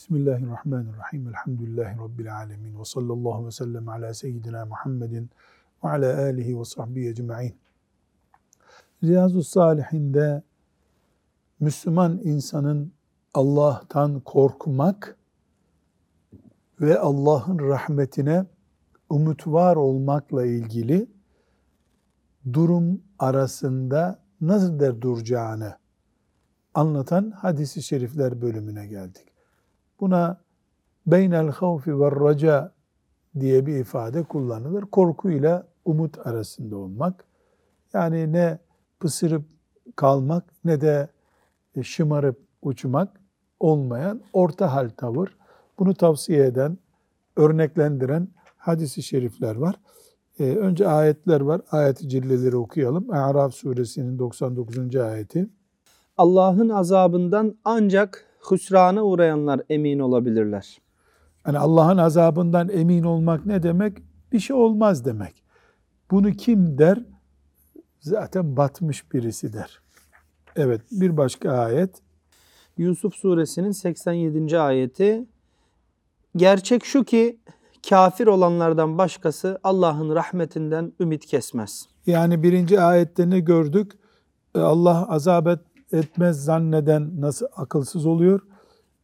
Bismillahirrahmanirrahim. Elhamdülillahi Rabbil alemin. Ve sallallahu ve sellem ala seyyidina Muhammedin ve ala alihi ve sahbihi ecma'in. Riyazu Salihinde Müslüman insanın Allah'tan korkmak ve Allah'ın rahmetine umut var olmakla ilgili durum arasında nasıl der duracağını anlatan hadisi şerifler bölümüne geldik. Buna beynel havfi ve raca diye bir ifade kullanılır. Korkuyla umut arasında olmak. Yani ne pısırıp kalmak ne de şımarıp uçmak olmayan orta hal tavır. Bunu tavsiye eden, örneklendiren hadisi şerifler var. Ee, önce ayetler var. Ayet-i cilleleri okuyalım. A'raf suresinin 99. ayeti. Allah'ın azabından ancak hüsrana uğrayanlar emin olabilirler. Yani Allah'ın azabından emin olmak ne demek? Bir şey olmaz demek. Bunu kim der? Zaten batmış birisi der. Evet bir başka ayet. Yusuf suresinin 87. ayeti Gerçek şu ki kafir olanlardan başkası Allah'ın rahmetinden ümit kesmez. Yani birinci ayette ne gördük? E, Allah azap et, etmez zanneden nasıl akılsız oluyor?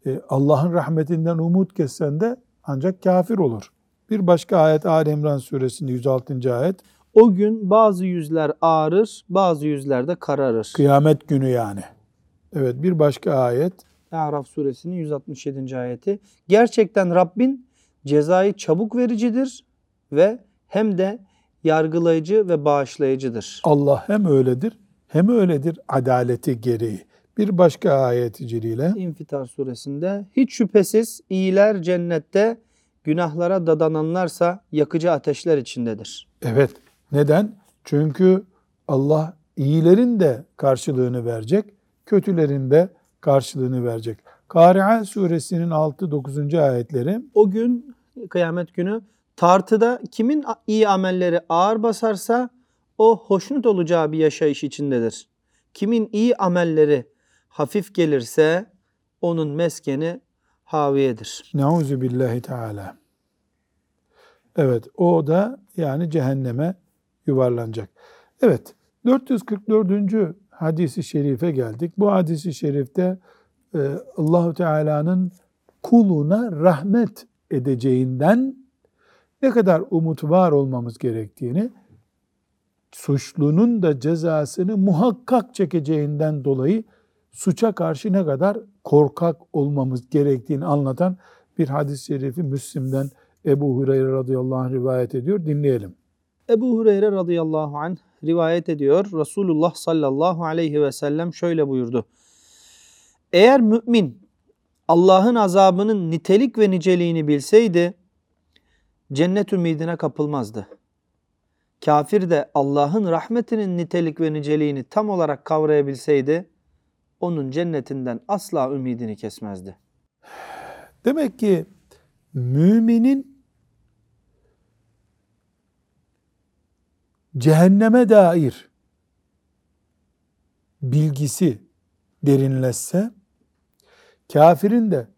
E, Allah'ın rahmetinden umut kessen de ancak kafir olur. Bir başka ayet Ali İmran suresinde 106. ayet. O gün bazı yüzler ağrır, bazı yüzler de kararır. Kıyamet günü yani. Evet bir başka ayet. Araf suresinin 167. ayeti. Gerçekten Rabbin cezayı çabuk vericidir ve hem de yargılayıcı ve bağışlayıcıdır. Allah hem öyledir hem öyledir adaleti gereği. Bir başka ayet-i celile. İnfitar suresinde hiç şüphesiz iyiler cennette günahlara dadananlarsa yakıcı ateşler içindedir. Evet. Neden? Çünkü Allah iyilerin de karşılığını verecek, kötülerin de karşılığını verecek. Kari'a suresinin 6-9. ayetleri. O gün kıyamet günü tartıda kimin iyi amelleri ağır basarsa o hoşnut olacağı bir yaşayış içindedir. Kimin iyi amelleri hafif gelirse onun meskeni haviyedir. Nauzu billahi teala. Evet o da yani cehenneme yuvarlanacak. Evet 444. hadisi şerife geldik. Bu hadisi şerifte e, Allahu Teala'nın kuluna rahmet edeceğinden ne kadar umut var olmamız gerektiğini suçlunun da cezasını muhakkak çekeceğinden dolayı suça karşı ne kadar korkak olmamız gerektiğini anlatan bir hadis-i şerifi Müslim'den Ebu Hureyre radıyallahu anh rivayet ediyor. Dinleyelim. Ebu Hureyre radıyallahu anh rivayet ediyor. Resulullah sallallahu aleyhi ve sellem şöyle buyurdu. Eğer mümin Allah'ın azabının nitelik ve niceliğini bilseydi cennet ümidine kapılmazdı. Kafir de Allah'ın rahmetinin nitelik ve niceliğini tam olarak kavrayabilseydi onun cennetinden asla ümidini kesmezdi. Demek ki müminin cehenneme dair bilgisi derinleşse, kafirin de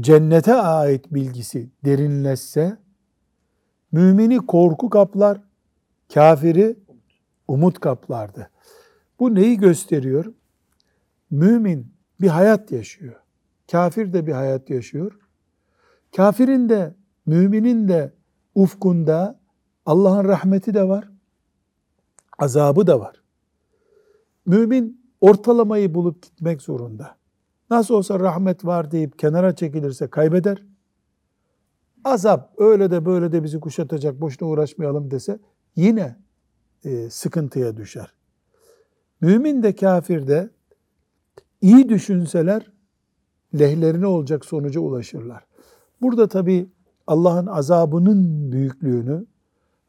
cennete ait bilgisi derinleşse, mümini korku kaplar, kafiri umut kaplardı. Bu neyi gösteriyor? Mümin bir hayat yaşıyor. Kafir de bir hayat yaşıyor. Kafirin de, müminin de ufkunda Allah'ın rahmeti de var, azabı da var. Mümin ortalamayı bulup gitmek zorunda. Nasıl olsa rahmet var deyip kenara çekilirse kaybeder. Azap öyle de böyle de bizi kuşatacak, boşuna uğraşmayalım dese yine e, sıkıntıya düşer. Mümin de kafir de iyi düşünseler lehlerine olacak sonuca ulaşırlar. Burada tabi Allah'ın azabının büyüklüğünü,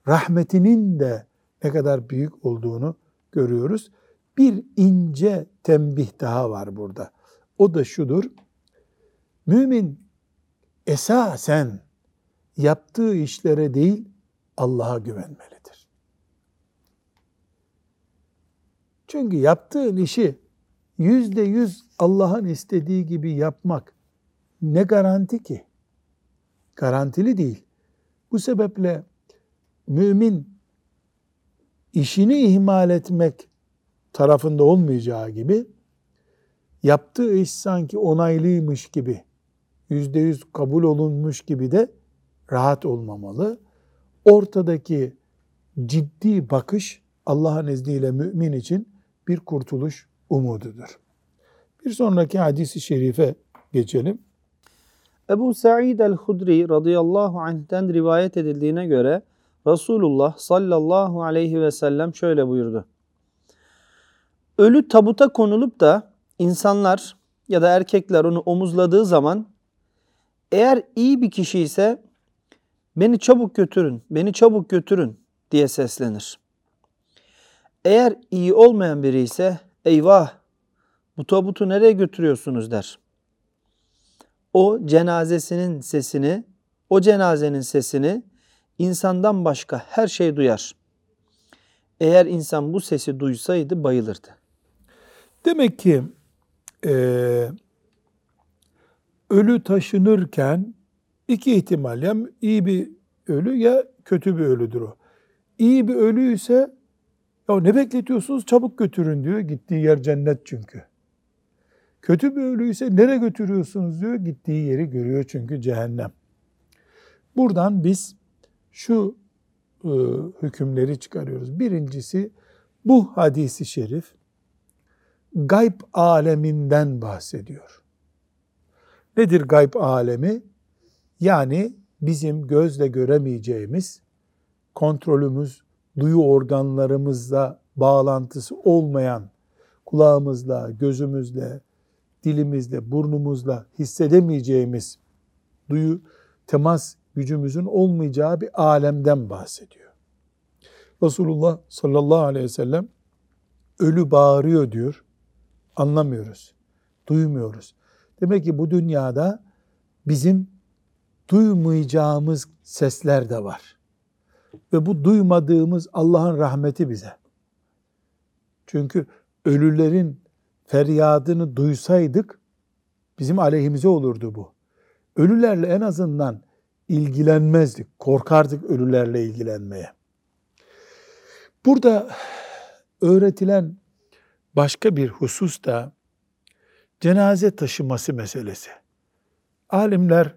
rahmetinin de ne kadar büyük olduğunu görüyoruz. Bir ince tembih daha var burada. O da şudur. Mümin esasen yaptığı işlere değil Allah'a güvenmelidir. Çünkü yaptığın işi yüzde yüz Allah'ın istediği gibi yapmak ne garanti ki? Garantili değil. Bu sebeple mümin işini ihmal etmek tarafında olmayacağı gibi yaptığı iş sanki onaylıymış gibi, yüzde yüz kabul olunmuş gibi de rahat olmamalı. Ortadaki ciddi bakış Allah'ın izniyle mümin için bir kurtuluş umududur. Bir sonraki hadisi şerife geçelim. Ebu Sa'id el-Hudri radıyallahu anh'ten rivayet edildiğine göre Resulullah sallallahu aleyhi ve sellem şöyle buyurdu. Ölü tabuta konulup da insanlar ya da erkekler onu omuzladığı zaman eğer iyi bir kişi ise beni çabuk götürün, beni çabuk götürün diye seslenir. Eğer iyi olmayan biri ise eyvah bu tabutu nereye götürüyorsunuz der. O cenazesinin sesini, o cenazenin sesini insandan başka her şey duyar. Eğer insan bu sesi duysaydı bayılırdı. Demek ki e, ölü taşınırken iki ihtimal ya iyi bir ölü ya kötü bir ölüdür o. İyi bir ölü ise ya ne bekletiyorsunuz çabuk götürün diyor. Gittiği yer cennet çünkü. Kötü bir ölü ise nereye götürüyorsunuz diyor. Gittiği yeri görüyor çünkü cehennem. Buradan biz şu e, hükümleri çıkarıyoruz. Birincisi bu hadisi şerif gayb aleminden bahsediyor. Nedir gayb alemi? Yani bizim gözle göremeyeceğimiz, kontrolümüz, duyu organlarımızla bağlantısı olmayan, kulağımızla, gözümüzle, dilimizle, burnumuzla hissedemeyeceğimiz duyu, temas gücümüzün olmayacağı bir alemden bahsediyor. Resulullah sallallahu aleyhi ve sellem ölü bağırıyor diyor. Anlamıyoruz. Duymuyoruz. Demek ki bu dünyada bizim duymayacağımız sesler de var. Ve bu duymadığımız Allah'ın rahmeti bize. Çünkü ölülerin feryadını duysaydık bizim aleyhimize olurdu bu. Ölülerle en azından ilgilenmezdik. Korkardık ölülerle ilgilenmeye. Burada öğretilen başka bir husus da cenaze taşıması meselesi. Alimler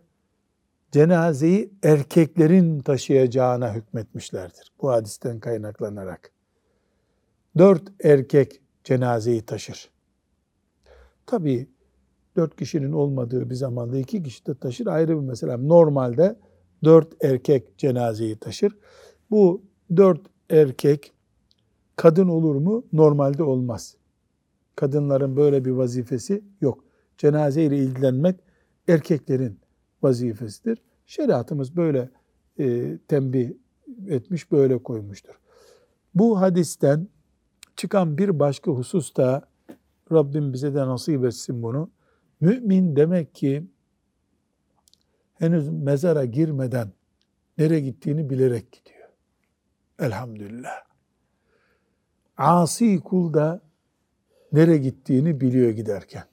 cenazeyi erkeklerin taşıyacağına hükmetmişlerdir. Bu hadisten kaynaklanarak. Dört erkek cenazeyi taşır. Tabii dört kişinin olmadığı bir zamanda iki kişi de taşır ayrı bir mesele. Normalde dört erkek cenazeyi taşır. Bu dört erkek kadın olur mu? Normalde olmaz. Kadınların böyle bir vazifesi yok. Cenaze ile ilgilenmek erkeklerin vazifesidir. Şeriatımız böyle e, tembih etmiş, böyle koymuştur. Bu hadisten çıkan bir başka husus da Rabbim bize de nasip etsin bunu. Mümin demek ki henüz mezara girmeden nereye gittiğini bilerek gidiyor. Elhamdülillah. Asi kul da nereye gittiğini biliyor giderken.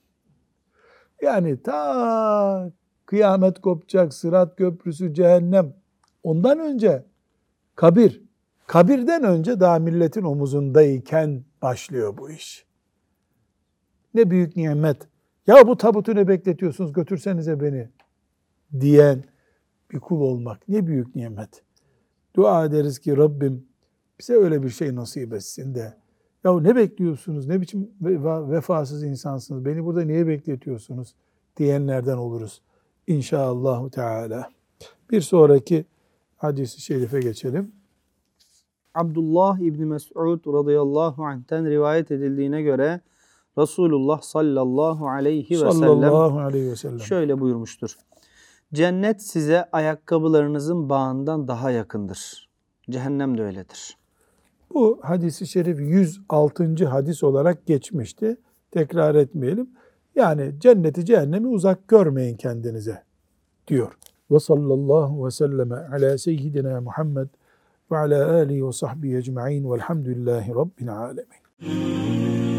Yani ta kıyamet kopacak, sırat köprüsü, cehennem. Ondan önce kabir, kabirden önce daha milletin omuzundayken başlıyor bu iş. Ne büyük nimet. Ya bu tabutu ne bekletiyorsunuz götürsenize beni diyen bir kul olmak ne büyük nimet. Dua ederiz ki Rabbim bize öyle bir şey nasip etsin de ya ne bekliyorsunuz? Ne biçim vefasız insansınız? Beni burada niye bekletiyorsunuz? diyenlerden oluruz. İnşallah Teala. Bir sonraki hadisi şerife geçelim. Abdullah İbni Mes'ud radıyallahu anh'ten rivayet edildiğine göre Resulullah sallallahu aleyhi ve Sallallahu aleyhi ve sellem. sellem şöyle buyurmuştur. Cennet size ayakkabılarınızın bağından daha yakındır. Cehennem de öyledir. Bu hadisi şerif 106. hadis olarak geçmişti. Tekrar etmeyelim. Yani cenneti cehennemi uzak görmeyin kendinize diyor. Ve sallallahu ve selleme ala seyyidina Muhammed ve ala alihi ve sahbihi ecma'in velhamdülillahi rabbil alemin.